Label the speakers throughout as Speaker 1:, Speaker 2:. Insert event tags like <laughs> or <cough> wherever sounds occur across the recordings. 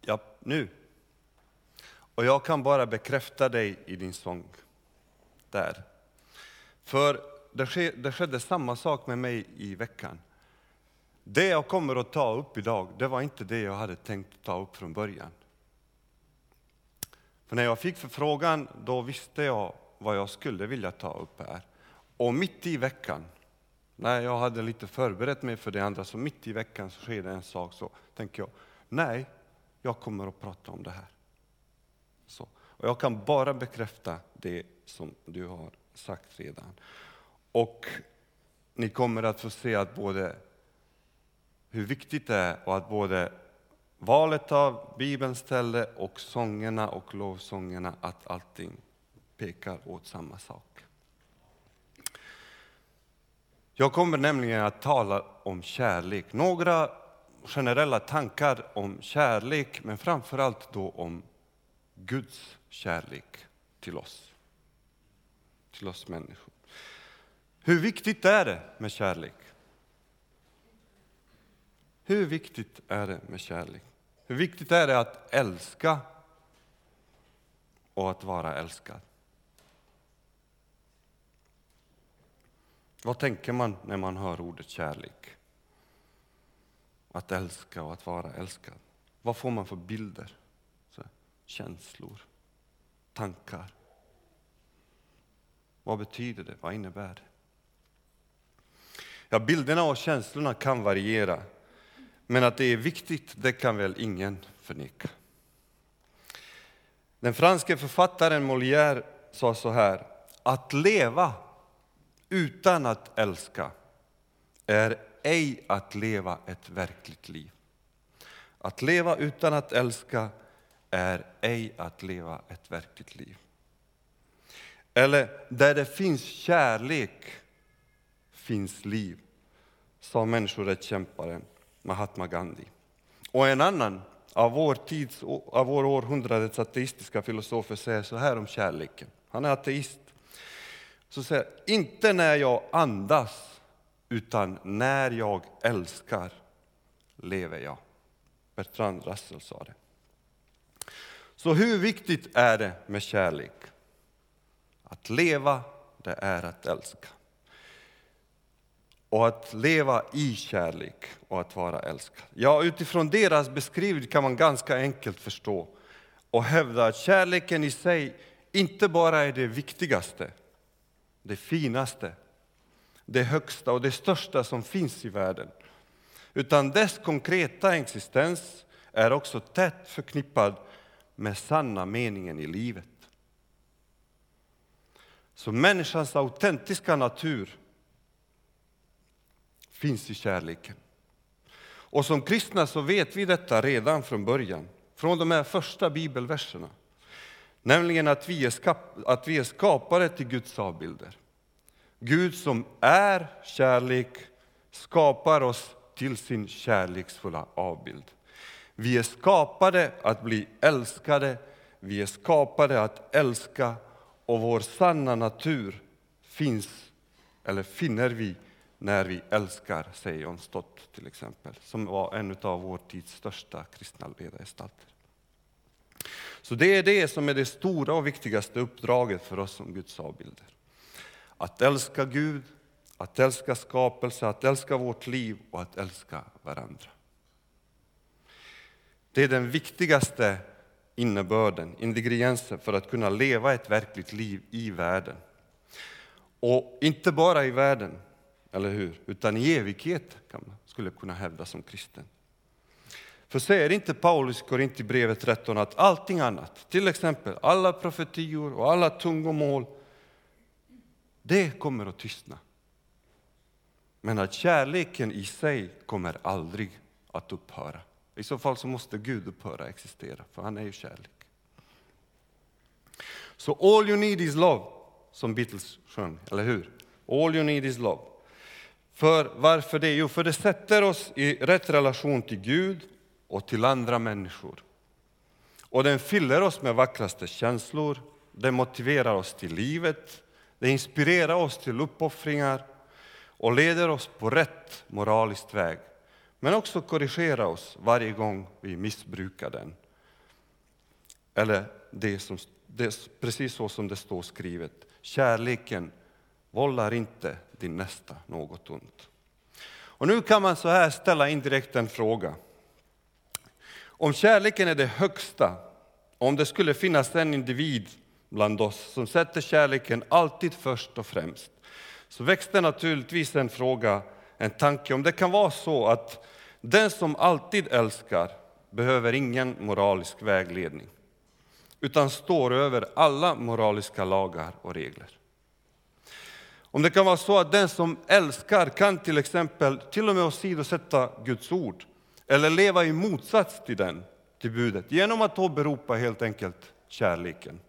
Speaker 1: Ja, nu. Och jag kan bara bekräfta dig i din sång där. För det, ske, det skedde samma sak med mig i veckan. Det jag kommer att ta upp idag, det var inte det jag hade tänkt ta upp från början. För när jag fick förfrågan, då visste jag vad jag skulle vilja ta upp här. Och mitt i veckan, när jag hade lite förberett mig för det andra, så mitt i veckan så sker det en sak, så tänker jag, nej, jag kommer att prata om det här. Så. Och jag kan bara bekräfta det som du har sagt redan. Och ni kommer att få se att både hur viktigt det är och att både valet av Bibelns ställe och sångerna och lovsångerna, att allting pekar åt samma sak. Jag kommer nämligen att tala om kärlek. Några generella tankar om kärlek, men framför allt då om Guds kärlek till oss. Till oss människor. Hur viktigt är det med kärlek? Hur viktigt är det med kärlek? Hur viktigt är det att älska och att vara älskad? Vad tänker man när man hör ordet kärlek? Att älska och att vara älskad. Vad får man för bilder? Så, känslor, tankar. Vad betyder det? Vad innebär det? Ja, bilderna och känslorna kan variera. Men att det är viktigt, det kan väl ingen förneka. Den franske författaren Molière sa så här, att leva utan att älska är ej att leva ett verkligt liv. Att leva utan att älska är ej att leva ett verkligt liv. Eller, där det finns kärlek finns liv, sa människorättskämparen Mahatma Gandhi. Och en annan av vår, tids, av vår århundradets ateistiska filosofer säger så här om kärleken. Han är ateist. Så säger inte när jag andas, utan när jag älskar lever jag. Bertrand Russell sa det. Så hur viktigt är det med kärlek? Att leva, det är att älska och att leva i kärlek och att vara älskad. Ja, utifrån deras beskrivning kan man ganska enkelt förstå och hävda att kärleken i sig inte bara är det viktigaste, det finaste, det högsta och det största som finns i världen, utan dess konkreta existens är också tätt förknippad med sanna meningen i livet. Så människans autentiska natur finns i kärleken. Och som kristna så vet vi detta redan från början, från de här första bibelverserna. Nämligen att vi är, skap att vi är skapade till Guds avbilder. Gud som är kärlek skapar oss till sin kärleksfulla avbild. Vi är skapade att bli älskade, vi är skapade att älska och vår sanna natur finns, eller finner vi när vi älskar, säger John Stott till exempel, som var en av vår tids största kristna ledargestalter. Så det är det som är det stora och viktigaste uppdraget för oss som Guds avbilder. Att älska Gud, att älska skapelse, att älska vårt liv och att älska varandra. Det är den viktigaste innebörden, ingrediensen för att kunna leva ett verkligt liv i världen. Och inte bara i världen, eller hur? Utan i evighet kan man, skulle kunna hävda som kristen. För säger inte Paulus i brevet 13 att allting annat, till exempel alla profetior och alla tungomål, det kommer att tystna. Men att kärleken i sig kommer aldrig att upphöra. I så fall så måste Gud upphöra existera, för han är ju kärlek. Så all you need is love, som Beatles sjöng, eller hur? All you need is love. För varför det? Jo, för det sätter oss i rätt relation till Gud och till andra människor. Och den fyller oss med vackraste känslor, den motiverar oss till livet, det inspirerar oss till uppoffringar och leder oss på rätt moralisk väg. Men också korrigerar oss varje gång vi missbrukar den eller det som, det, precis så som det står skrivet. Kärleken vållar inte din nästa något ont. Och nu kan man så här ställa indirekt en fråga. Om kärleken är det högsta, om det skulle finnas en individ bland oss som sätter kärleken alltid först och främst, så växte naturligtvis en fråga, en tanke om det kan vara så att den som alltid älskar behöver ingen moralisk vägledning, utan står över alla moraliska lagar och regler. Om det kan vara så att den som älskar kan till exempel till och med åsidosätta Guds ord eller leva i motsats till den, till budet, genom att åberopa helt enkelt kärleken.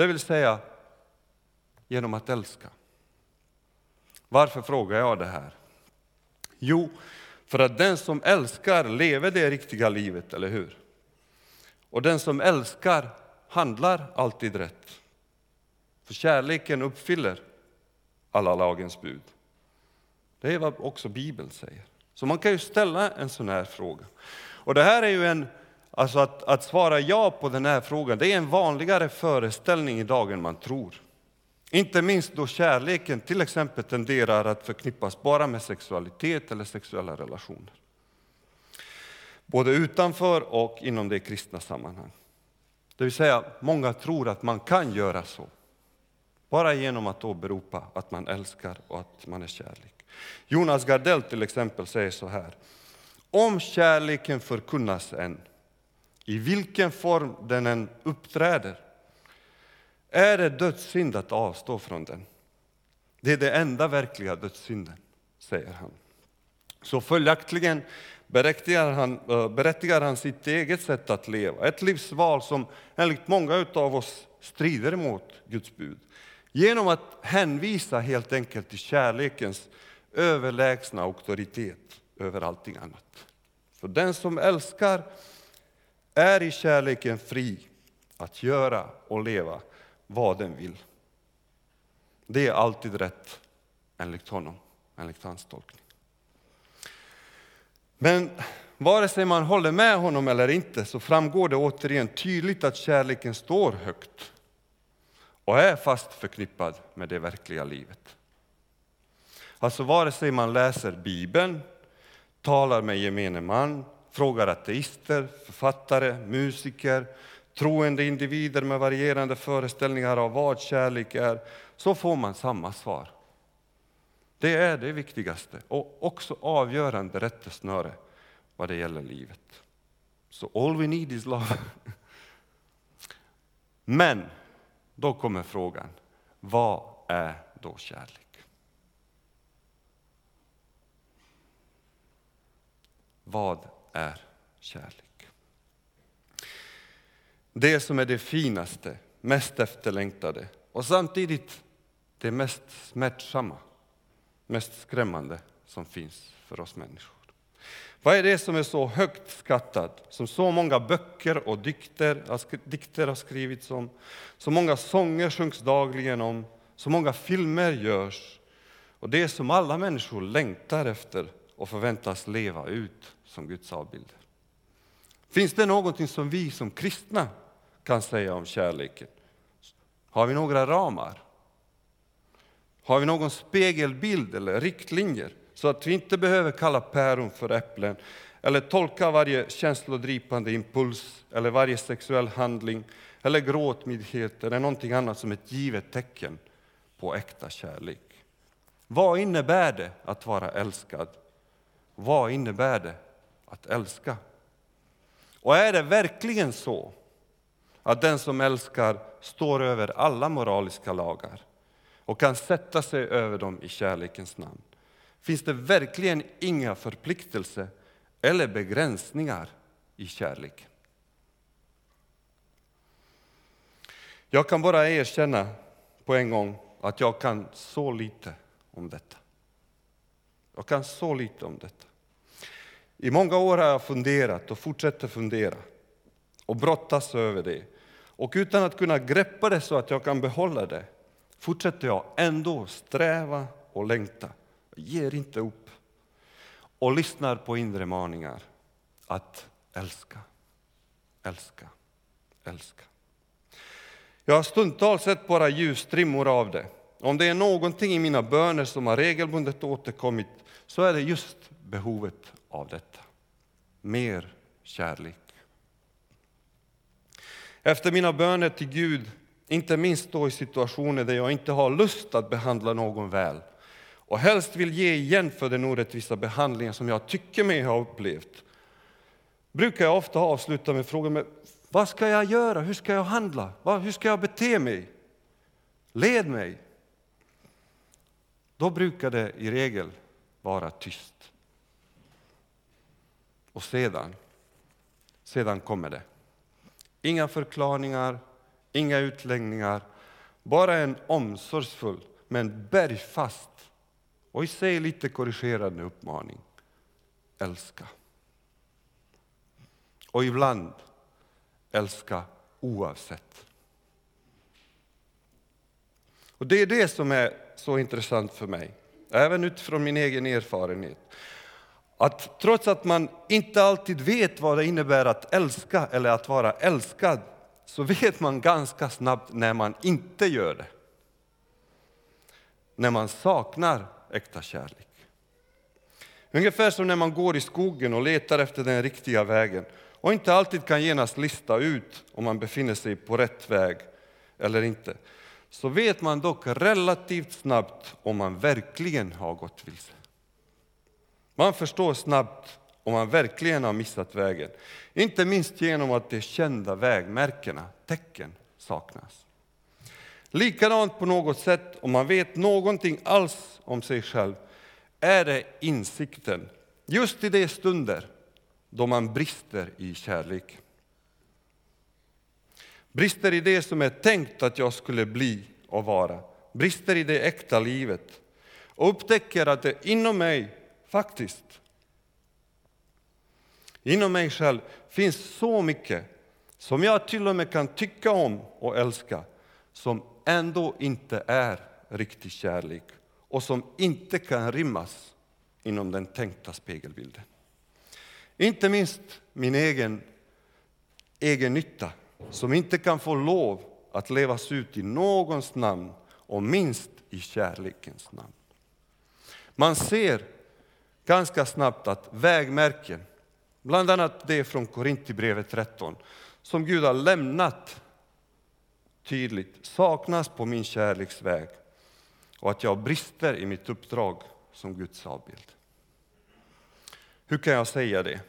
Speaker 1: Det vill säga genom att älska. Varför frågar jag det här? Jo, för att den som älskar lever det riktiga livet, eller hur? Och den som älskar handlar alltid rätt. För kärleken uppfyller alla lagens bud. Det är vad också Bibeln säger. Så man kan ju ställa en sån här fråga. Och det här är ju en, alltså att, att svara ja på den här frågan, det är en vanligare föreställning idag än man tror. Inte minst då kärleken till exempel tenderar att förknippas bara med sexualitet eller sexuella relationer. Både utanför och inom det kristna sammanhang. Det vill säga, många tror att man kan göra så. Bara genom att åberopa att man älskar och att man är kärlek. Jonas Gardell till exempel säger så här. Om kärleken förkunnas än, i vilken form den än uppträder, är det dödssynd att avstå från den. Det är det enda verkliga dödssynden, säger han. Så följaktligen berättigar han, eh, berättigar han sitt eget sätt att leva, ett livsval som enligt många av oss strider mot Guds bud. Genom att hänvisa helt enkelt till kärlekens överlägsna auktoritet över allting annat. För den som älskar är i kärleken fri att göra och leva vad den vill. Det är alltid rätt enligt honom, enligt hans tolkning. Men vare sig man håller med honom eller inte så framgår det återigen tydligt att kärleken står högt och är fast förknippad med det verkliga livet. Alltså vare sig man läser Bibeln, talar med gemene man, frågar ateister, författare, musiker, troende individer med varierande föreställningar av vad kärlek är, så får man samma svar. Det är det viktigaste och också avgörande rättesnöre vad det gäller livet. Så all we need is love. <laughs> Men då kommer frågan, vad är då kärlek? Vad är kärlek? Det som är det finaste, mest efterlängtade och samtidigt det mest smärtsamma, mest skrämmande som finns för oss människor. Vad är det som är så högt skattat, som så många böcker och dikter, dikter har skrivits om, så många sånger sjungs dagligen om, så många filmer görs och det som alla människor längtar efter och förväntas leva ut som Guds avbilder. Finns det någonting som vi som kristna kan säga om kärleken? Har vi några ramar? Har vi någon spegelbild eller riktlinjer så att vi inte behöver kalla päron för äpplen eller tolka varje känslodripande impuls eller varje sexuell handling eller gråtmildhet eller någonting annat som ett givet tecken på äkta kärlek? Vad innebär det att vara älskad? Vad innebär det att älska? Och är det verkligen så att den som älskar står över alla moraliska lagar och kan sätta sig över dem i kärlekens namn? Finns det verkligen inga förpliktelser eller begränsningar i kärlek? Jag kan bara erkänna på en gång att jag kan så lite om detta. Jag kan så lite om detta. I många år har jag funderat och fortsätter fundera och brottas över det. Och utan att kunna greppa det så att jag kan behålla det fortsätter jag ändå sträva och längta. Jag ger inte upp och lyssnar på inre maningar att älska, älska, älska. Jag har stundtals sett bara ljusstrimmor av det. Om det är någonting i mina böner som har regelbundet återkommit så är det just behovet av detta. Mer kärlek. Efter mina böner till Gud, inte minst då i situationer där jag inte har lust att behandla någon väl och helst vill ge igen för den orättvisa behandlingen som jag tycker mig ha upplevt, brukar jag ofta avsluta med frågan vad ska jag göra? Hur ska jag handla? Hur ska jag bete mig? Led mig. Då brukar det i regel vara tyst. Och sedan, sedan kommer det. Inga förklaringar, inga utläggningar, bara en omsorgsfull men bergfast och i sig lite korrigerande uppmaning. Älska. Och ibland älska oavsett. Och Det är det som är så intressant för mig, även utifrån min egen erfarenhet. Att trots att man inte alltid vet vad det innebär att älska eller att vara älskad, så vet man ganska snabbt när man inte gör det. När man saknar äkta kärlek. Ungefär som när man går i skogen och letar efter den riktiga vägen och inte alltid kan genast lista ut om man befinner sig på rätt väg eller inte, så vet man dock relativt snabbt om man verkligen har gått vilse. Man förstår snabbt om man verkligen har missat vägen, inte minst genom att de kända vägmärkena, tecken, saknas. Likadant på något sätt, om man vet någonting alls om sig själv, är det insikten, just i de stunder då man brister i kärlek. Brister i det som är tänkt att jag skulle bli och vara, brister i det äkta livet och upptäcker att det inom mig faktiskt, inom mig själv finns så mycket som jag till och med kan tycka om och älska, som ändå inte är riktig kärlek och som inte kan rymmas inom den tänkta spegelbilden. Inte minst min egen, egen nytta, som inte kan få lov att levas ut i någons namn och minst i kärlekens namn. Man ser ganska snabbt att vägmärken, bland annat det från Korintierbrevet 13, som Gud har lämnat tydligt, saknas på min kärleksväg och att jag brister i mitt uppdrag som Guds avbild. Hur kan jag säga det?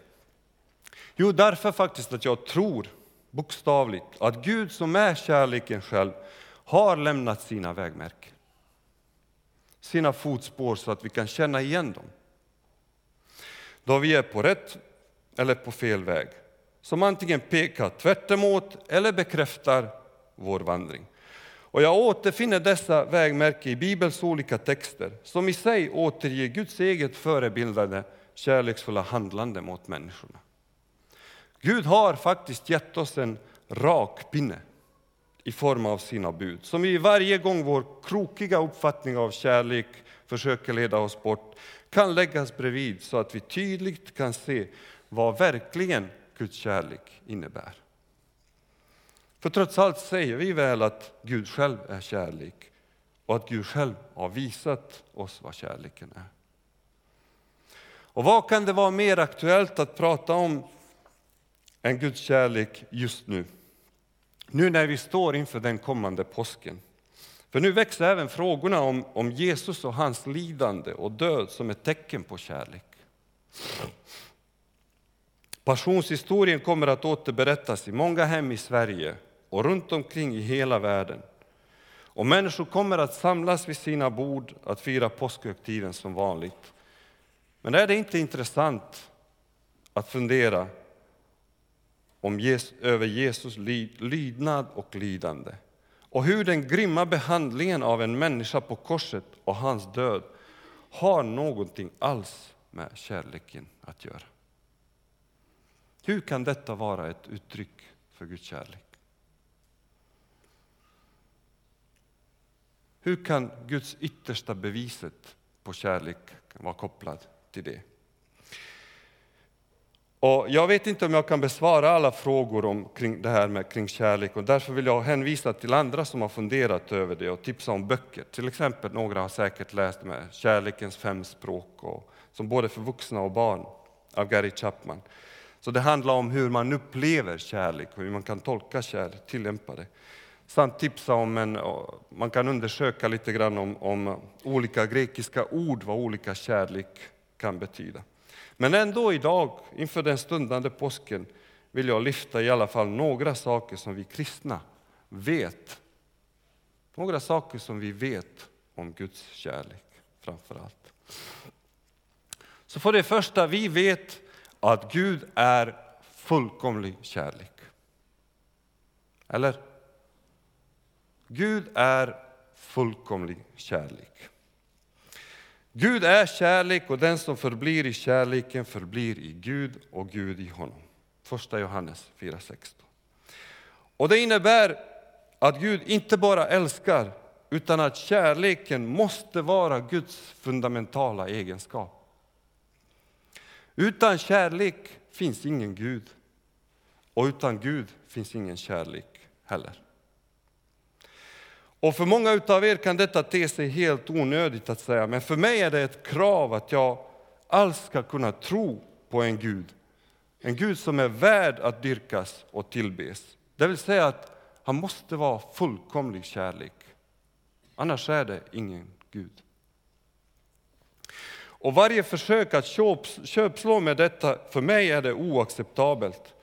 Speaker 1: Jo, därför faktiskt att jag tror bokstavligt att Gud som är kärleken själv har lämnat sina vägmärken, sina fotspår så att vi kan känna igen dem. Då vi är på rätt eller på fel väg, som antingen pekar tvärt eller bekräftar vår vandring. Och jag återfinner dessa vägmärken i Bibelns olika texter som i sig återger Guds eget förebildade kärleksfulla handlande mot människorna. Gud har faktiskt gett oss en rak pinne i form av sina bud, som vi varje gång vår krokiga uppfattning av kärlek försöker leda oss bort, kan läggas bredvid så att vi tydligt kan se vad verkligen Guds kärlek innebär. För trots allt säger vi väl att Gud själv är kärlek och att Gud själv har visat oss vad kärleken är. Och vad kan det vara mer aktuellt att prata om än Guds kärlek just nu? Nu när vi står inför den kommande påsken. För nu växer även frågorna om, om Jesus och hans lidande och död som ett tecken på kärlek. Passionshistorien kommer att återberättas i många hem i Sverige och runt omkring i hela världen. Och människor kommer att samlas vid sina bord att fira påskhögtiden som vanligt. Men är det inte intressant att fundera om Jesus, över Jesus lydnad och lidande och hur den grymma behandlingen av en människa på korset och hans död har någonting alls med kärleken att göra. Hur kan detta vara ett uttryck för Guds kärlek? Hur kan Guds yttersta beviset på kärlek vara kopplad till det? Och jag vet inte om jag kan besvara alla frågor om kring det här med kring kärlek och därför vill jag hänvisa till andra som har funderat över det och tipsa om böcker. Till exempel några har säkert läst med Kärlekens fem språk och, som både för vuxna och barn av Gary Chapman. Så det handlar om hur man upplever kärlek och hur man kan tolka kärlek, tillämpa det. Samt tipsa om en, man kan undersöka lite grann om, om olika grekiska ord, vad olika kärlek kan betyda. Men ändå idag, inför den stundande påsken, vill jag lyfta i alla fall några saker som vi kristna vet. Några saker som vi vet om Guds kärlek framför allt. Så för det första, vi vet att Gud är fullkomlig kärlek. Eller? Gud är fullkomlig kärlek. Gud är kärlek och den som förblir i kärleken förblir i Gud och Gud i honom. Första Johannes 4.16. Och det innebär att Gud inte bara älskar utan att kärleken måste vara Guds fundamentala egenskap. Utan kärlek finns ingen Gud och utan Gud finns ingen kärlek heller. Och för många av er kan detta te sig helt onödigt att säga, men för mig är det ett krav att jag alls ska kunna tro på en Gud. En Gud som är värd att dyrkas och tillbes. Det vill säga att han måste vara fullkomlig kärlek. Annars är det ingen Gud. Och varje försök att köpslå med detta, för mig är det oacceptabelt.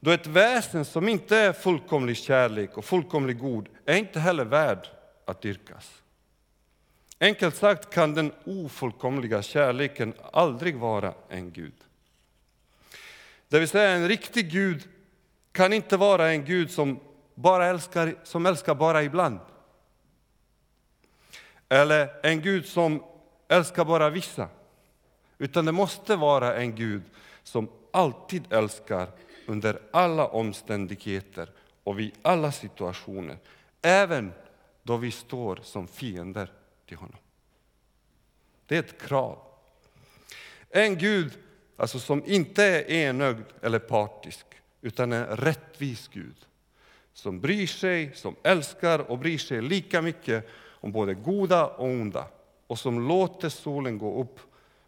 Speaker 1: Då ett väsen som inte är fullkomlig kärlek och fullkomlig god är inte heller värd att dyrkas. Enkelt sagt kan den ofullkomliga kärleken aldrig vara en Gud. Det vill säga en riktig Gud kan inte vara en Gud som bara älskar, som älskar bara ibland. Eller en Gud som älskar bara vissa. Utan det måste vara en Gud som alltid älskar under alla omständigheter och vid alla situationer, även då vi står som fiender till honom. Det är ett krav. En Gud alltså, som inte är enögd eller partisk, utan en rättvis Gud som bryr sig, som älskar och bryr sig lika mycket om både goda och onda och som låter solen gå upp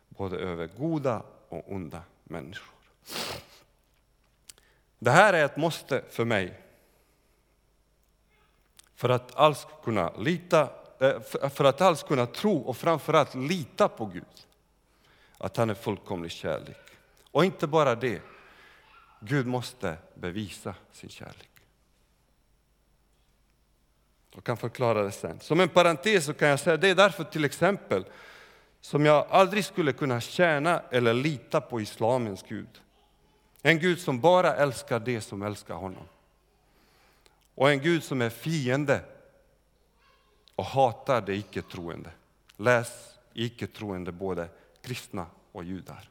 Speaker 1: både över goda och onda människor. Det här är ett måste för mig. För att alls kunna lita, eh, för att alls kunna tro och framförallt lita på Gud. Att han är fullkomlig kärlek. Och inte bara det, Gud måste bevisa sin kärlek. Jag kan förklara det sen. Som en parentes så kan jag säga det är därför till exempel som jag aldrig skulle kunna tjäna eller lita på islamens Gud. En Gud som bara älskar det som älskar honom. Och en Gud som är fiende och hatar det icke-troende. Läs icke-troende, både kristna och judar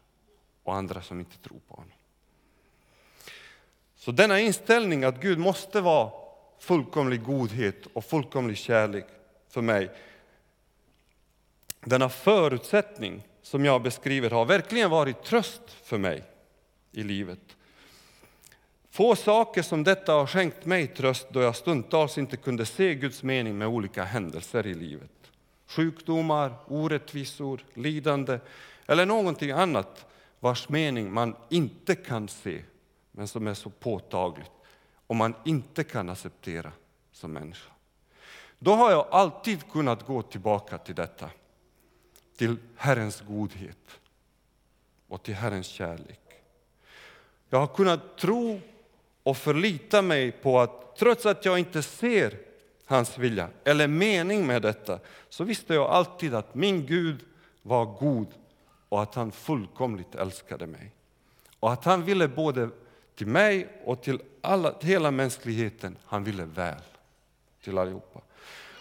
Speaker 1: och andra som inte tror på honom. Så denna inställning att Gud måste vara fullkomlig godhet och fullkomlig kärlek för mig, denna förutsättning som jag beskriver har verkligen varit tröst för mig i livet. Få saker som detta har skänkt mig tröst då jag stundtals inte kunde se Guds mening med olika händelser i livet. Sjukdomar, orättvisor, lidande eller någonting annat vars mening man inte kan se men som är så påtagligt och man inte kan acceptera som människa. Då har jag alltid kunnat gå tillbaka till detta, till Herrens godhet och till Herrens kärlek. Jag har kunnat tro och förlita mig på att trots att jag inte ser hans vilja eller mening med detta så visste jag alltid att min Gud var god och att han fullkomligt älskade mig. Och att han ville både till mig och till, alla, till hela mänskligheten, han ville väl till allihopa.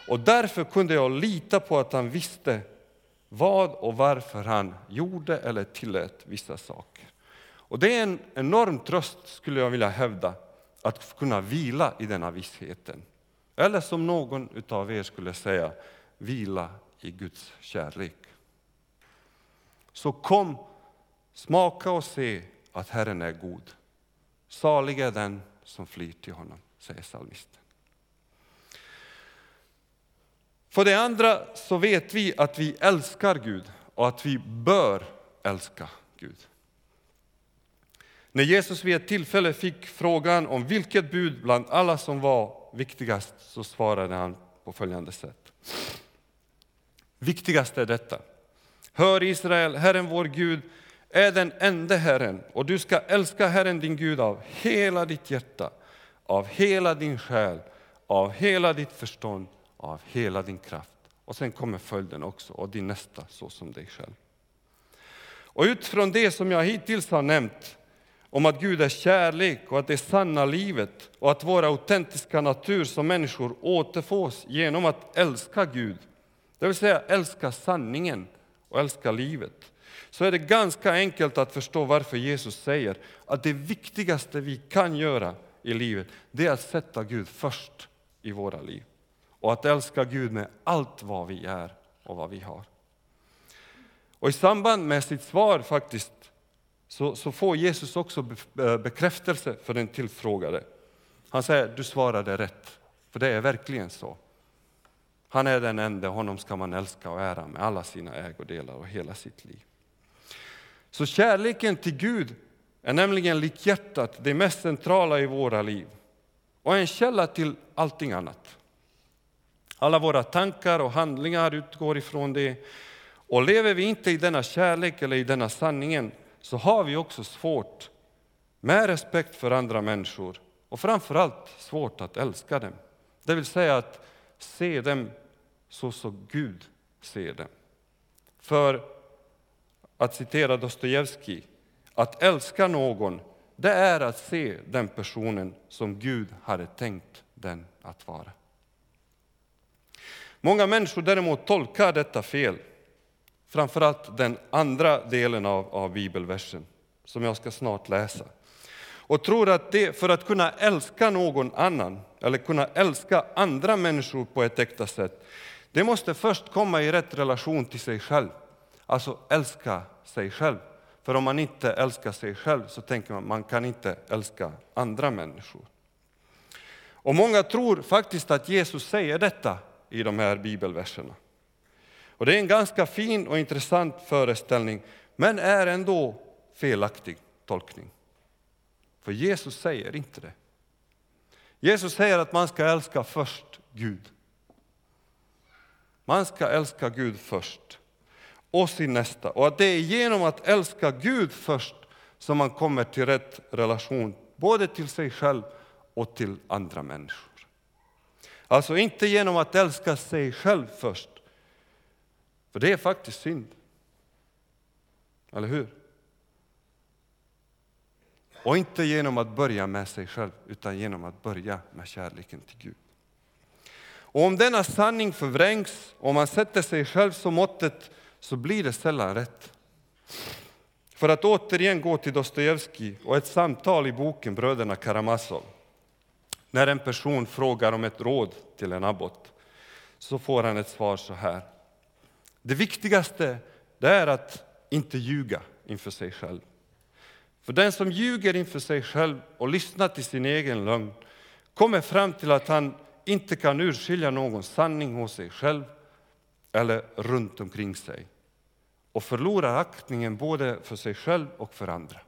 Speaker 1: Och därför kunde jag lita på att han visste vad och varför han gjorde eller tillät vissa saker. Och det är en enorm tröst, skulle jag vilja hävda, att kunna vila i denna vissheten. Eller som någon av er skulle säga, vila i Guds kärlek. Så kom, smaka och se att Herren är god. Salig är den som flyr till honom, säger psalmisten. För det andra så vet vi att vi älskar Gud och att vi bör älska Gud. När Jesus vid ett tillfälle fick frågan om vilket bud bland alla som var viktigast så svarade han på följande sätt. Viktigast är detta. Hör Israel, Herren vår Gud är den enda Herren och du ska älska Herren din Gud av hela ditt hjärta, av hela din själ, av hela ditt förstånd av hela din kraft. Och sen kommer följden också, och din nästa så som dig själv. Och utifrån det som jag hittills har nämnt, om att Gud är kärlek och att det sanna livet och att vår autentiska natur som människor återfås genom att älska Gud, det vill säga älska sanningen och älska livet, så är det ganska enkelt att förstå varför Jesus säger att det viktigaste vi kan göra i livet, det är att sätta Gud först i våra liv och att älska Gud med allt vad vi är och vad vi har. Och I samband med sitt svar faktiskt så, så får Jesus också eh, bekräftelse för den tillfrågade. Han säger, du svarade rätt, för det är verkligen så. Han är den enda, honom ska man älska och ära med alla sina ägodelar och hela sitt liv. Så kärleken till Gud är nämligen lik hjärtat det mest centrala i våra liv och en källa till allting annat. Alla våra tankar och handlingar utgår ifrån det. Och lever vi inte i denna kärlek eller i denna sanningen så har vi också svårt med respekt för andra människor och framförallt svårt att älska dem. Det vill säga att se dem så som Gud ser dem. För att citera Dostojevskij, att älska någon det är att se den personen som Gud hade tänkt den att vara. Många människor däremot tolkar detta fel. Framförallt den andra delen av, av bibelversen, som jag ska snart läsa. Och tror att det, för att kunna älska någon annan, eller kunna älska andra människor på ett äkta sätt, det måste först komma i rätt relation till sig själv. Alltså älska sig själv. För om man inte älskar sig själv så tänker man man kan inte älska andra människor. Och många tror faktiskt att Jesus säger detta i de här bibelverserna. Och det är en ganska fin och intressant föreställning, men är ändå felaktig tolkning. För Jesus säger inte det. Jesus säger att man ska älska först Gud. Man ska älska Gud först och sin nästa. Och att det är genom att älska Gud först som man kommer till rätt relation, både till sig själv och till andra människor. Alltså inte genom att älska sig själv först. För det är faktiskt synd. Eller hur? Och inte genom att börja med sig själv, utan genom att börja med kärleken till Gud. Och om denna sanning förvrängs och man sätter sig själv som måttet så blir det sällan rätt. För att återigen gå till Dostojevskij och ett samtal i boken Bröderna Karamazov när en person frågar om ett råd till en abbot så får han ett svar så här. Det viktigaste det är att inte ljuga inför sig själv. För den som ljuger inför sig själv och lyssnar till sin egen lögn kommer fram till att han inte kan urskilja någon sanning hos sig själv eller runt omkring sig och förlorar aktningen både för sig själv och för andra.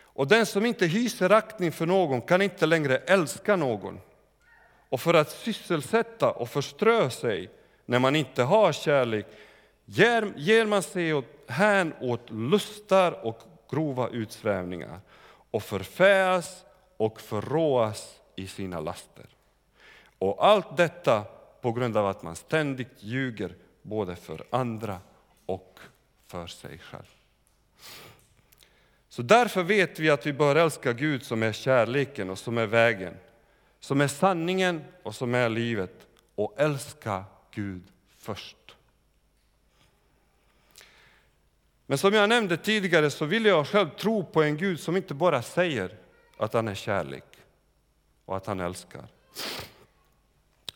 Speaker 1: Och den som inte hyser aktning för någon kan inte längre älska någon. Och för att sysselsätta och förströ sig när man inte har kärlek ger, ger man sig åt, hän åt lustar och grova utsvävningar och förfäas och förråas i sina laster. Och allt detta på grund av att man ständigt ljuger både för andra och för sig själv. Så därför vet vi att vi bör älska Gud som är kärleken och som är vägen, som är sanningen och som är livet och älska Gud först. Men som jag nämnde tidigare så vill jag själv tro på en Gud som inte bara säger att han är kärlek och att han älskar.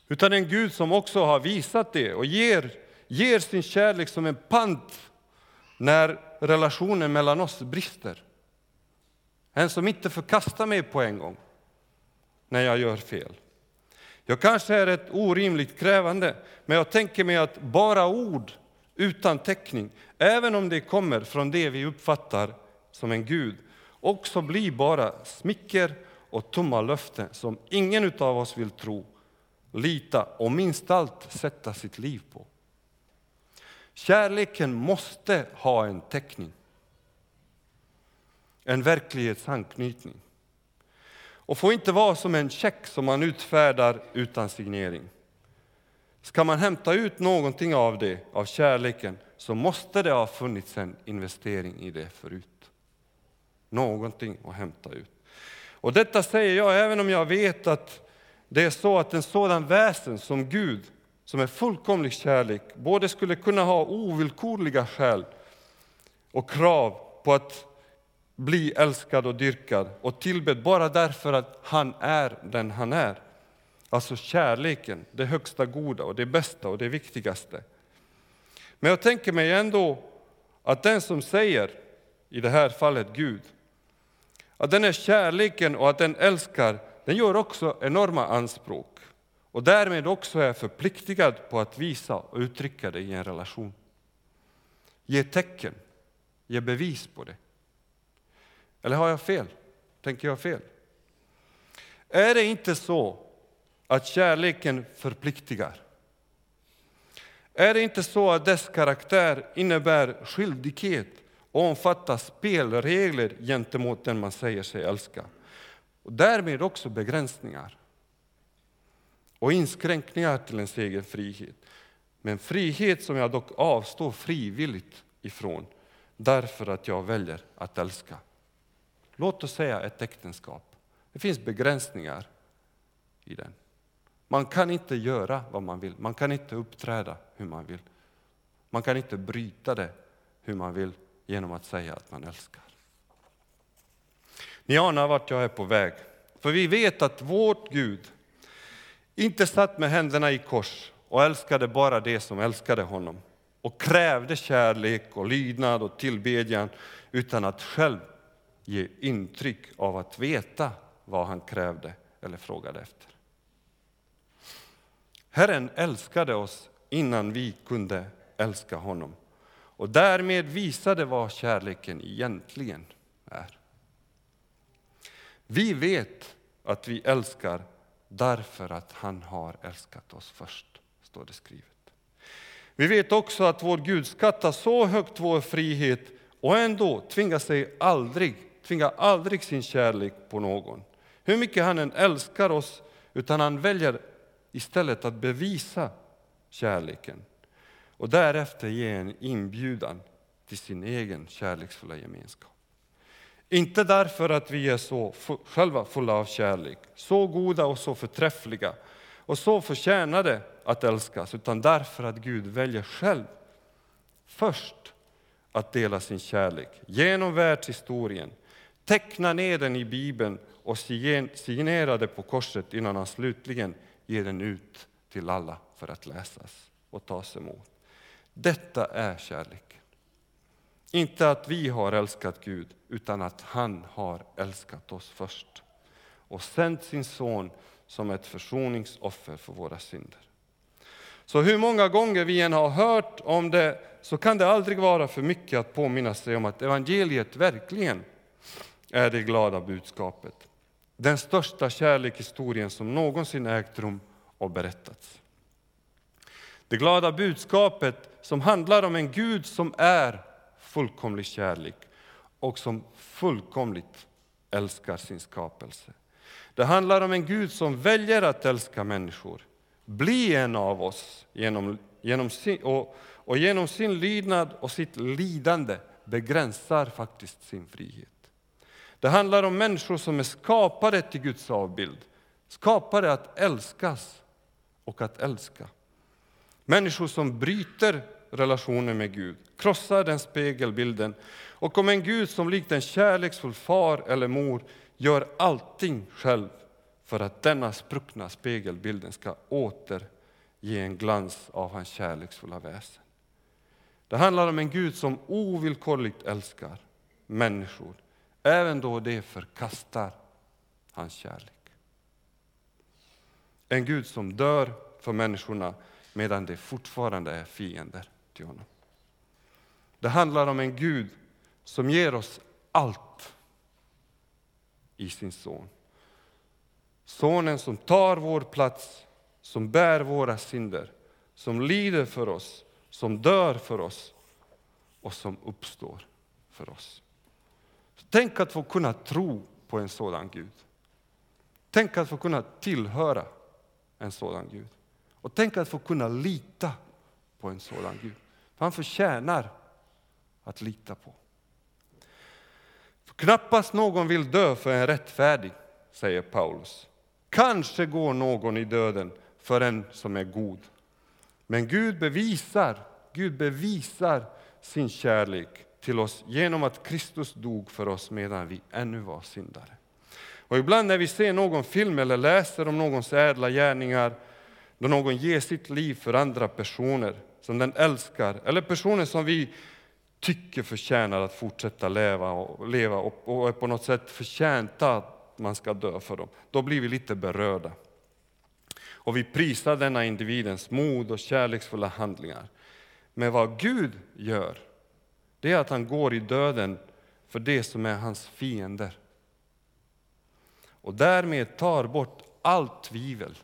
Speaker 1: Utan en Gud som också har visat det och ger, ger sin kärlek som en pant när relationen mellan oss brister. En som inte förkastar mig på en gång när jag gör fel. Jag kanske är ett orimligt krävande, men jag tänker mig att bara ord utan täckning, även om det kommer från det vi uppfattar som en Gud, också blir bara smicker och tomma löften som ingen av oss vill tro, lita och minst allt sätta sitt liv på. Kärleken måste ha en täckning, en verklighetsanknytning och får inte vara som en check som man utfärdar utan signering. Ska man hämta ut någonting av det, av kärleken, så måste det ha funnits en investering i det förut. Någonting att hämta ut. Och detta säger jag även om jag vet att det är så att en sådan väsen som Gud, som är fullkomlig kärlek, både skulle kunna ha ovillkorliga skäl och krav på att bli älskad och dyrkad och tillbedd bara därför att han är den han är. Alltså kärleken, det högsta goda och det bästa och det viktigaste. Men jag tänker mig ändå att den som säger, i det här fallet Gud, att den är kärleken och att den älskar, den gör också enorma anspråk och därmed också är förpliktigad på att visa och uttrycka det i en relation. Ge tecken, ge bevis på det. Eller har jag fel? Tänker jag fel? Är det inte så att kärleken förpliktigar? Är det inte så att dess karaktär innebär skyldighet och omfattar spelregler gentemot den man säger sig älska? Och därmed också begränsningar och inskränkningar till ens egen frihet. Men frihet som jag dock avstår frivilligt ifrån därför att jag väljer att älska. Låt oss säga ett äktenskap. Det finns begränsningar i den. Man kan inte göra vad man vill, man kan inte uppträda hur man vill. Man kan inte bryta det hur man vill genom att säga att man älskar. Ni anar vart jag är på väg. För vi vet att vårt Gud inte satt med händerna i kors och älskade bara det som älskade honom och krävde kärlek och lydnad och tillbedjan utan att själv ge intryck av att veta vad han krävde eller frågade efter. Herren älskade oss innan vi kunde älska honom och därmed visade vad kärleken egentligen är. Vi vet att vi älskar därför att han har älskat oss först, står det skrivet. Vi vet också att vår Gud skattar så högt vår frihet och ändå tvingar sig aldrig, tvingar aldrig sin kärlek på någon. Hur mycket han än älskar oss, utan han väljer istället att bevisa kärleken och därefter ge en inbjudan till sin egen kärleksfulla gemenskap. Inte därför att vi är så själva fulla av kärlek, så goda och så förträffliga och så förtjänade att älskas, utan därför att Gud väljer själv först att dela sin kärlek genom världshistorien, teckna ner den i Bibeln och signera det på korset innan han slutligen ger den ut till alla för att läsas och tas emot. Detta är kärlek. Inte att vi har älskat Gud, utan att han har älskat oss först och sänt sin son som ett försoningsoffer för våra synder. Så hur många gånger vi än har hört om det så kan det aldrig vara för mycket att påminna sig om att evangeliet verkligen är det glada budskapet. Den största kärlekshistorien som någonsin ägt rum och berättats. Det glada budskapet som handlar om en Gud som är fullkomlig kärlek och som fullkomligt älskar sin skapelse. Det handlar om en Gud som väljer att älska människor, bli en av oss genom, genom sin, och, och genom sin lydnad och sitt lidande begränsar faktiskt sin frihet. Det handlar om människor som är skapade till Guds avbild, skapade att älskas och att älska. Människor som bryter relationen med Gud, krossar den spegelbilden och om en Gud som likt en kärleksfull far eller mor gör allting själv för att denna spruckna spegelbilden ska återge en glans av hans kärleksfulla väsen. Det handlar om en Gud som ovillkorligt älskar människor, även då de förkastar hans kärlek. En Gud som dör för människorna medan de fortfarande är fiender till honom. Det handlar om en Gud som ger oss allt i sin son. Sonen som tar vår plats, som bär våra synder, som lider för oss, som dör för oss och som uppstår för oss. Tänk att få kunna tro på en sådan Gud. Tänk att få kunna tillhöra en sådan Gud. Och tänk att få kunna lita på en sådan Gud. För han förtjänar att lita på. För knappast någon vill dö för en rättfärdig, säger Paulus. Kanske går någon i döden för en som är god. Men Gud bevisar, Gud bevisar sin kärlek till oss genom att Kristus dog för oss medan vi ännu var syndare. Och ibland när vi ser någon film eller läser om någons ädla gärningar, då någon ger sitt liv för andra personer som den älskar, eller personer som vi tycker förtjänar att fortsätta leva och, leva och är på något sätt förtjänta att man ska dö för dem, då blir vi lite berörda. Och vi prisar denna individens mod och kärleksfulla handlingar. Men vad Gud gör, det är att han går i döden för det som är hans fiender. Och därmed tar bort allt tvivel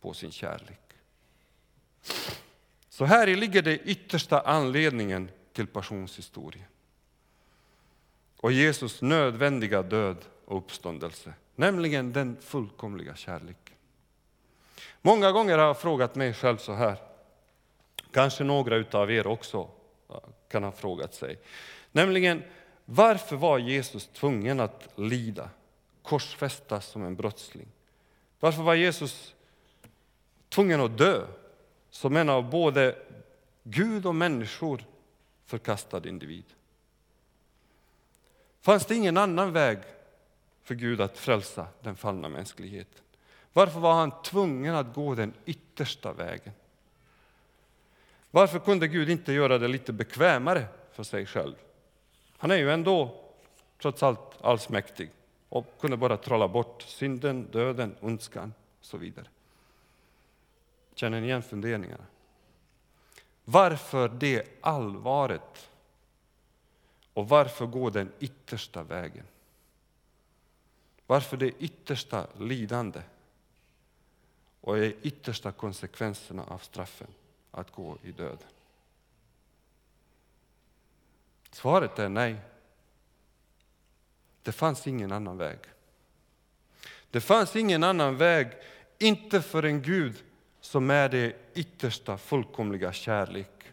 Speaker 1: på sin kärlek. Så här ligger det yttersta anledningen till passionshistorien. Och Jesus nödvändiga död och uppståndelse, nämligen den fullkomliga kärleken. Många gånger har jag frågat mig själv så här, kanske några av er också kan ha frågat sig, nämligen varför var Jesus tvungen att lida, korsfästas som en brottsling? Varför var Jesus tvungen att dö som en av både Gud och människor förkastad individ? Fanns det ingen annan väg för Gud att frälsa den fallna mänskligheten? Varför var han tvungen att gå den yttersta vägen? Varför kunde Gud inte göra det lite bekvämare för sig själv? Han är ju ändå trots allt allsmäktig och kunde bara trolla bort synden, döden, ondskan och så vidare. Känner ni igen funderingarna? Varför det allvaret? Och varför gå den yttersta vägen? Varför det yttersta lidande? Och de yttersta konsekvenserna av straffen, att gå i döden? Svaret är nej. Det fanns ingen annan väg. Det fanns ingen annan väg, inte för en Gud som är det yttersta fullkomliga kärlek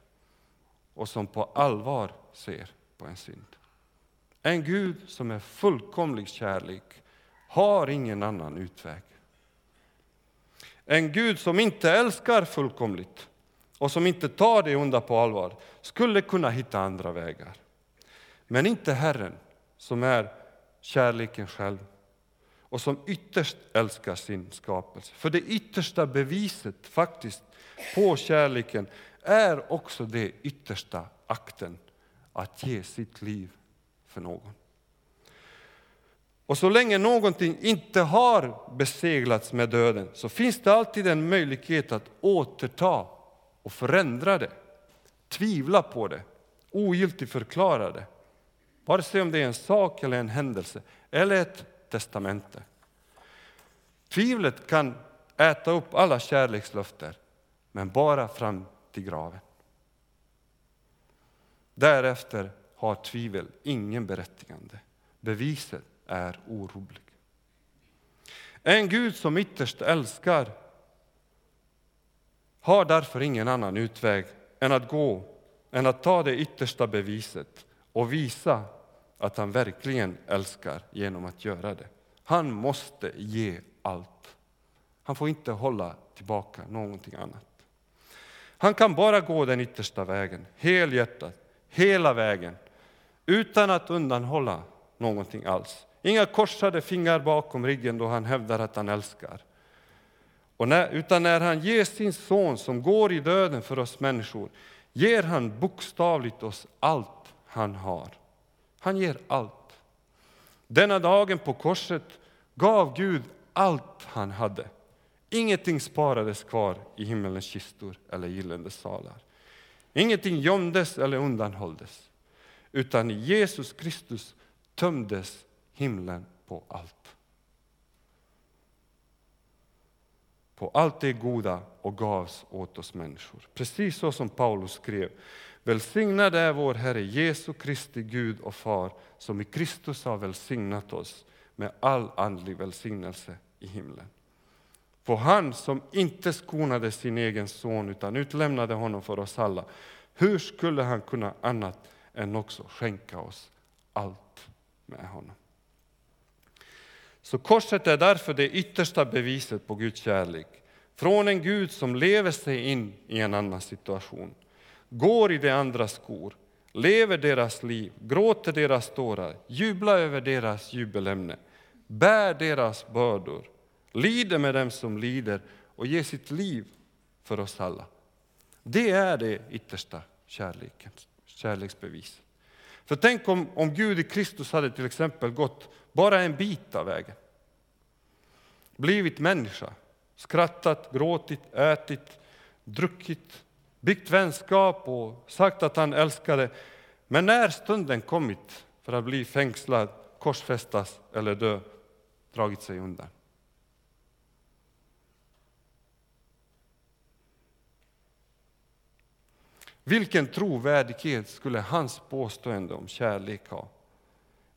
Speaker 1: och som på allvar ser på en synd. En Gud som är fullkomlig kärlek har ingen annan utväg. En Gud som inte älskar fullkomligt och som inte tar det onda på allvar skulle kunna hitta andra vägar. Men inte Herren som är kärleken själv och som ytterst älskar sin skapelse. För det yttersta beviset faktiskt på kärleken är också det yttersta akten att ge sitt liv för någon. Och så länge någonting inte har beseglats med döden så finns det alltid en möjlighet att återta och förändra det, tvivla på det, ogiltigförklara det. Vare sig om det är en sak eller en händelse eller ett testamente. Tvivlet kan äta upp alla kärlekslöften, men bara fram till graven. Därefter har tvivel ingen berättigande. Beviset är orubbligt. En Gud som ytterst älskar har därför ingen annan utväg än att gå, än att ta det yttersta beviset och visa att han verkligen älskar genom att göra det. Han måste ge allt. Han får inte hålla tillbaka någonting annat. Han kan bara gå den yttersta vägen, helhjärtat, hela vägen, utan att undanhålla någonting alls. Inga korsade fingrar bakom ryggen då han hävdar att han älskar. Och när, utan när han ger sin son som går i döden för oss människor ger han bokstavligt oss allt han har. Han ger allt. Denna dagen på korset gav Gud allt han hade. Ingenting sparades kvar i himmelens kistor eller gyllene salar. Ingenting gömdes eller undanhålldes, utan i Jesus Kristus tömdes himlen på allt. På allt det goda och gavs åt oss människor. Precis så som Paulus skrev. Välsignad är vår Herre Jesu Kristi Gud och Far som i Kristus har välsignat oss med all andlig välsignelse i himlen. På han som inte skonade sin egen son utan utlämnade honom för oss alla, hur skulle han kunna annat än också skänka oss allt med honom? Så korset är därför det yttersta beviset på Guds kärlek. Från en Gud som lever sig in i en annan situation, går i de andras skor, lever deras liv, gråter deras tårar, jublar över deras jubelämne, bär deras bördor, lider med dem som lider och ger sitt liv för oss alla. Det är det yttersta kärleken, kärleksbeviset. För tänk om, om Gud i Kristus hade till exempel gått bara en bit av vägen. Blivit människa, skrattat, gråtit, ätit, druckit, byggt vänskap och sagt att han älskade. Men när stunden kommit för att bli fängslad, korsfästas eller dö, dragit sig undan. Vilken trovärdighet skulle hans påstående om kärlek ha?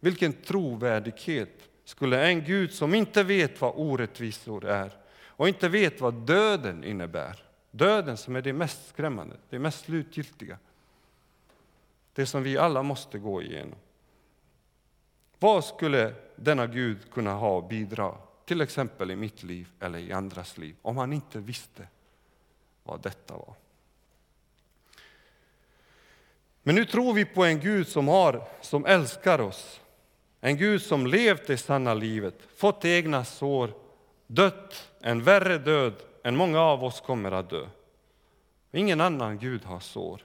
Speaker 1: Vilken trovärdighet skulle en Gud som inte vet vad orättvisor är och inte vet vad döden innebär, döden som är det mest skrämmande, det mest slutgiltiga, det som vi alla måste gå igenom. Vad skulle denna Gud kunna ha och bidra, till exempel i mitt liv eller i andras liv, om han inte visste vad detta var? Men nu tror vi på en Gud som, har, som älskar oss. En Gud som levt det sanna livet, fått egna sår, dött en värre död än många av oss kommer att dö. Ingen annan Gud har sår.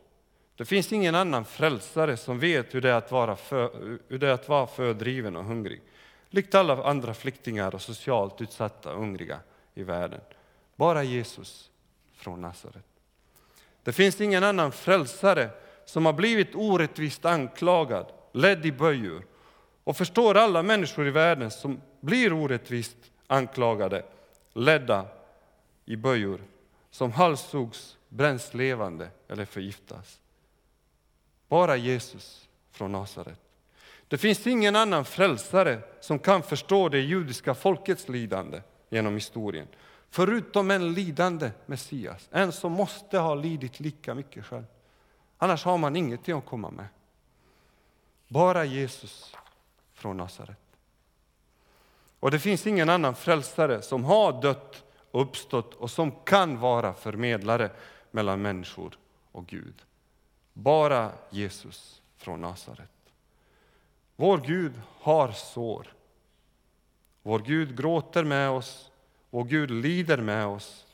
Speaker 1: Det finns ingen annan frälsare som vet hur det är att vara, för, hur det är att vara fördriven och hungrig. Likt alla andra flyktingar och socialt utsatta och hungriga i världen. Bara Jesus från Nasaret. Det finns ingen annan frälsare som har blivit orättvist anklagad, ledd i böjor och förstår alla människor i världen som blir orättvist anklagade, ledda i böjor, som halshuggs, bränns levande eller förgiftas. Bara Jesus från Nasaret. Det finns ingen annan frälsare som kan förstå det judiska folkets lidande genom historien, förutom en lidande Messias, en som måste ha lidit lika mycket själv. Annars har man ingenting att komma med. Bara Jesus från Nasaret. Och det finns ingen annan frälsare som har dött och uppstått och som kan vara förmedlare mellan människor och Gud. Bara Jesus från Nasaret. Vår Gud har sår. Vår Gud gråter med oss. Vår Gud lider med oss.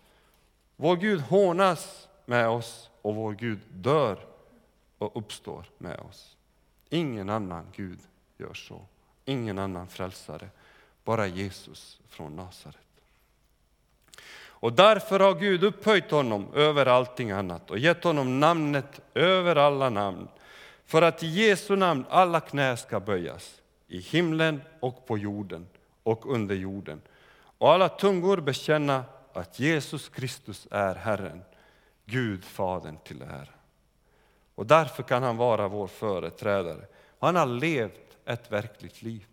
Speaker 1: Vår Gud hånas med oss och vår Gud dör och uppstår med oss. Ingen annan Gud gör så. Ingen annan frälsare. Bara Jesus från Nasaret. Och därför har Gud upphöjt honom över allting annat och gett honom namnet över alla namn. För att i Jesu namn alla knä ska böjas, i himlen och på jorden och under jorden. Och alla tungor bekänna att Jesus Kristus är Herren, Gud Fadern till ära. Och därför kan han vara vår företrädare. Han har levt ett verkligt liv.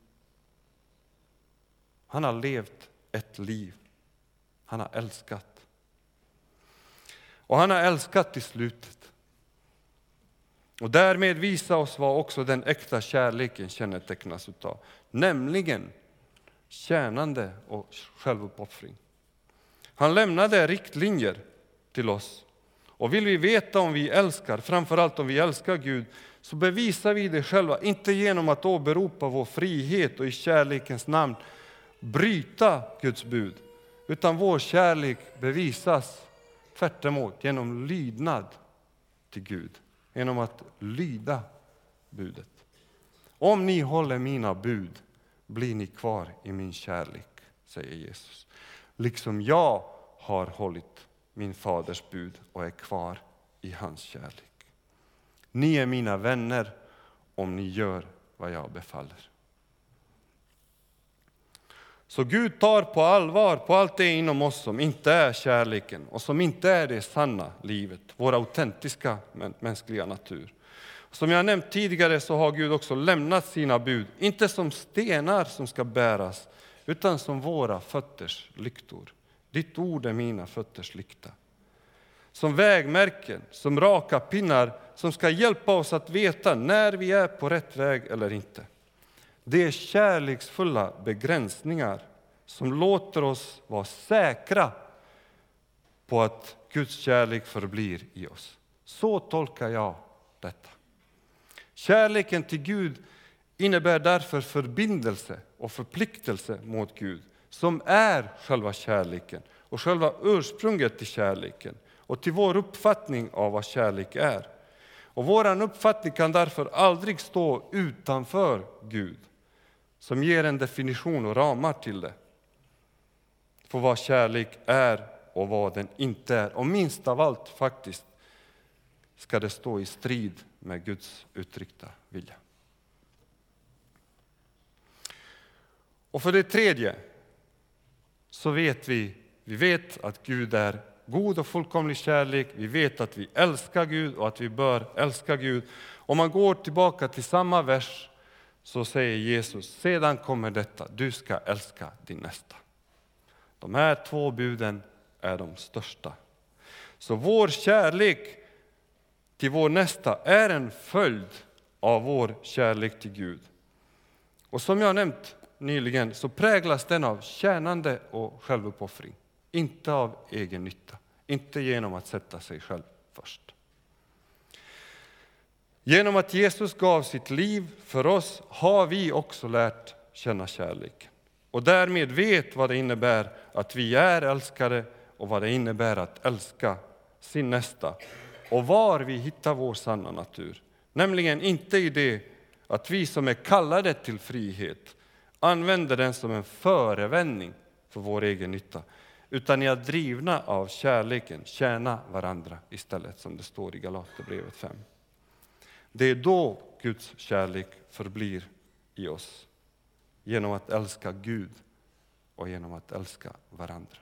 Speaker 1: Han har levt ett liv. Han har älskat. Och han har älskat till slutet. Och därmed visa oss vad också den äkta kärleken kännetecknas utav. Nämligen tjänande och självuppoffring. Han lämnade riktlinjer till oss och vill vi veta om vi älskar, framförallt om vi älskar Gud, så bevisar vi det själva, inte genom att åberopa vår frihet och i kärlekens namn bryta Guds bud, utan vår kärlek bevisas tvärt genom lydnad till Gud genom att lyda budet. Om ni håller mina bud blir ni kvar i min kärlek, säger Jesus. Liksom jag har hållit min faders bud och är kvar i hans kärlek. Ni är mina vänner om ni gör vad jag befaller. Så Gud tar på allvar på allt det inom oss som inte är kärleken och som inte är det sanna livet, vår autentiska mänskliga natur. Som jag nämnt tidigare så har Gud också lämnat sina bud, inte som stenar som ska bäras, utan som våra fötters lyktor. Ditt ord är mina fötters lykta. Som vägmärken, som raka pinnar som ska hjälpa oss att veta när vi är på rätt väg eller inte. Det är kärleksfulla begränsningar som låter oss vara säkra på att Guds kärlek förblir i oss. Så tolkar jag detta. Kärleken till Gud innebär därför förbindelse och förpliktelse mot Gud som är själva kärleken och själva ursprunget till kärleken och till vår uppfattning av vad kärlek är. Och vår uppfattning kan därför aldrig stå utanför Gud som ger en definition och ramar till det. För vad kärlek är och vad den inte är. Och minst av allt faktiskt ska det stå i strid med Guds uttryckta vilja. Och för det tredje så vet vi, vi vet att Gud är god och fullkomlig kärlek. Vi vet att vi älskar Gud och att vi bör älska Gud. Om man går tillbaka till samma vers så säger Jesus, sedan kommer detta, du ska älska din nästa. De här två buden är de största. Så vår kärlek till vår nästa är en följd av vår kärlek till Gud. Och som jag nämnt nyligen så präglas den av tjänande och självuppoffring, inte av egen nytta, inte genom att sätta sig själv först. Genom att Jesus gav sitt liv för oss har vi också lärt känna kärlek och därmed vet vad det innebär att vi är älskade och vad det innebär att älska sin nästa och var vi hittar vår sanna natur. Nämligen inte i det att vi som är kallade till frihet använder den som en förevändning för vår egen nytta, utan i att drivna av kärleken tjäna varandra istället, som det står i Galaterbrevet 5. Det är då Guds kärlek förblir i oss, genom att älska Gud och genom att älska varandra.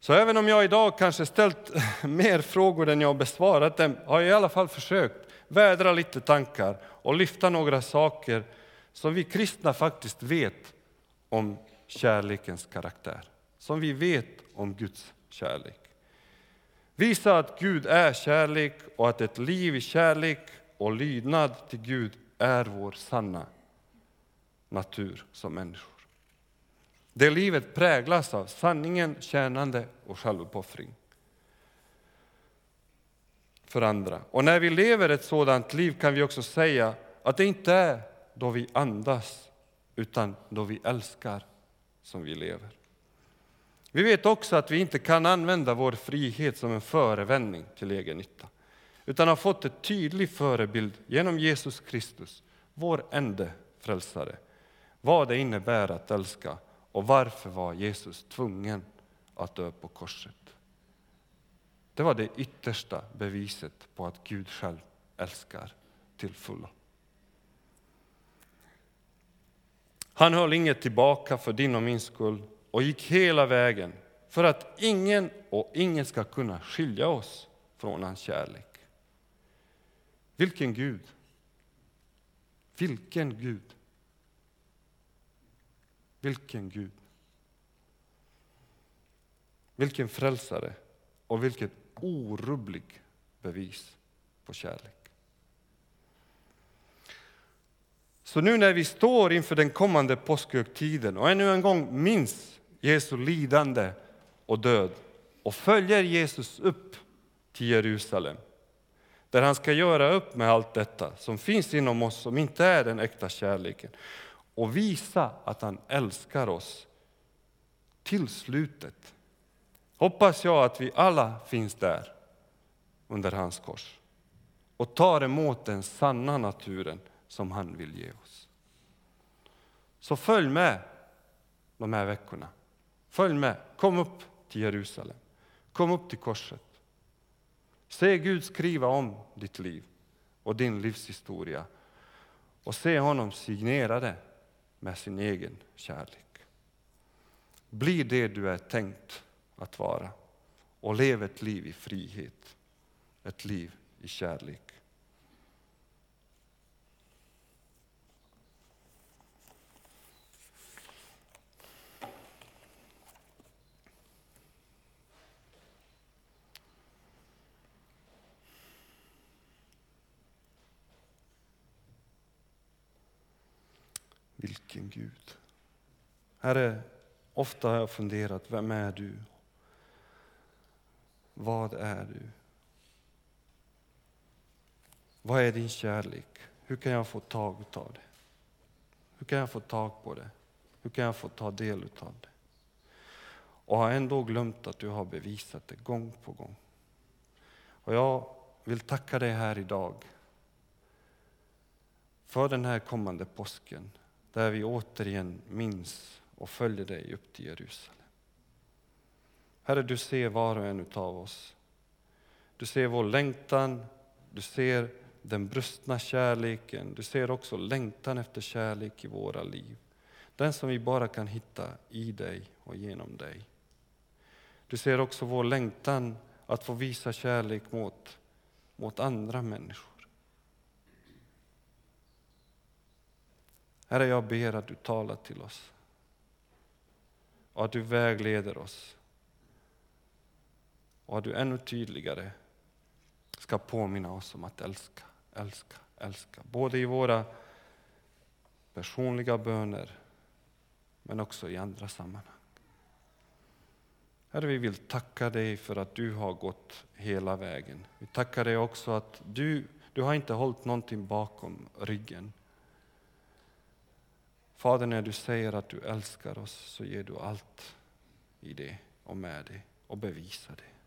Speaker 1: Så även om jag idag kanske ställt <laughs> mer frågor än jag besvarat dem, har jag i alla fall försökt vädra lite tankar och lyfta några saker som vi kristna faktiskt vet om kärlekens karaktär, som vi vet om Guds kärlek. Visa att Gud är kärlek och att ett liv i kärlek och lydnad till Gud är vår sanna natur som människor. Det livet präglas av sanningen, tjänande och självuppoffring för andra. Och när vi lever ett sådant liv kan vi också säga att det inte är då vi andas utan då vi älskar som vi lever. Vi vet också att vi inte kan använda vår frihet som en förevändning till egen nytta utan har fått en tydlig förebild genom Jesus Kristus, vår ende frälsare. Vad det innebär att älska och varför var Jesus tvungen att dö på korset. Det var det yttersta beviset på att Gud själv älskar till fullo. Han höll inget tillbaka för din och min skull och gick hela vägen för att ingen och ingen ska kunna skilja oss från hans kärlek. Vilken Gud! Vilken Gud! Vilken Gud! Vilken frälsare och vilket orubbligt bevis på kärlek. Så nu när vi står inför den kommande påskhögtiden och ännu en gång minns Jesu lidande och död och följer Jesus upp till Jerusalem där han ska göra upp med allt detta som finns inom oss som inte är den äkta kärleken och visa att han älskar oss till slutet. Hoppas jag att vi alla finns där under hans kors och tar emot den sanna naturen som han vill ge oss. Så följ med de här veckorna. Följ med, kom upp till Jerusalem, kom upp till korset. Se Gud skriva om ditt liv och din livshistoria och se honom signera det med sin egen kärlek. Bli det du är tänkt att vara och lev ett liv i frihet, ett liv i kärlek. Vilken Gud. Herre, ofta har jag funderat, vem är du? Vad är du? Vad är din kärlek? Hur kan jag få tag av det? Hur kan jag få tag på det? Hur kan jag få ta del av det? Och har ändå glömt att du har bevisat det gång på gång. Och jag vill tacka dig här idag för den här kommande påsken där vi återigen minns och följer dig upp till Jerusalem. Herre, du ser var och en av oss. Du ser vår längtan, du ser den brustna kärleken, du ser också längtan efter kärlek i våra liv. Den som vi bara kan hitta i dig och genom dig. Du ser också vår längtan att få visa kärlek mot, mot andra människor. Herre, jag ber att du talar till oss och att du vägleder oss och att du ännu tydligare ska påminna oss om att älska, älska, älska. Både i våra personliga böner men också i andra sammanhang. Herre, vi vill tacka dig för att du har gått hela vägen. Vi tackar dig också att du, du har inte hållit någonting bakom ryggen. Fader, när du säger att du älskar oss så ger du allt i det och med det och bevisar det.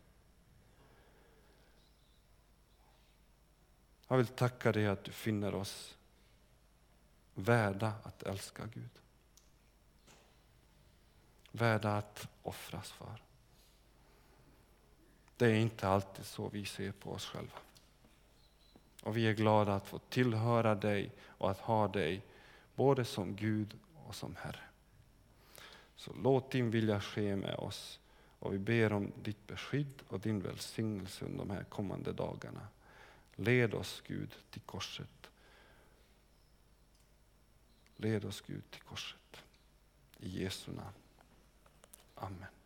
Speaker 1: Jag vill tacka dig att du finner oss värda att älska Gud. Värda att offras för. Det är inte alltid så vi ser på oss själva. Och vi är glada att få tillhöra dig och att ha dig både som Gud och som Herre. Så låt din vilja ske med oss och vi ber om ditt beskydd och din välsignelse under de här kommande dagarna. Led oss Gud till korset. Led oss Gud till korset. I Jesu namn. Amen.